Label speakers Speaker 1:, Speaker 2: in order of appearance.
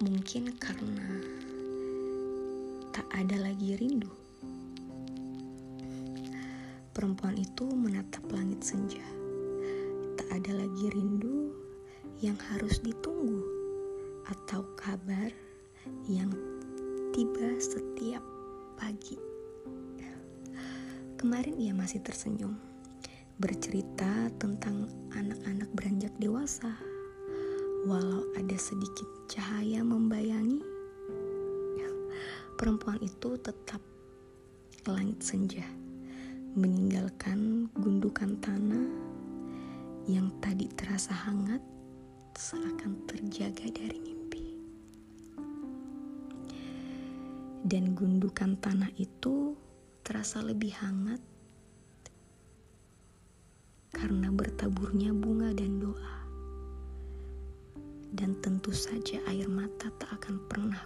Speaker 1: Mungkin karena tak ada lagi rindu. Perempuan itu menatap langit senja. Tak ada lagi rindu yang harus ditunggu atau kabar yang tiba setiap pagi. Kemarin ia masih tersenyum, bercerita tentang anak-anak beranjak dewasa. Walau ada sedikit cahaya membayangi, perempuan itu tetap langit senja, meninggalkan gundukan tanah yang tadi terasa hangat seakan terjaga dari mimpi. Dan gundukan tanah itu terasa lebih hangat karena bertaburnya bunga tentu saja air mata tak akan pernah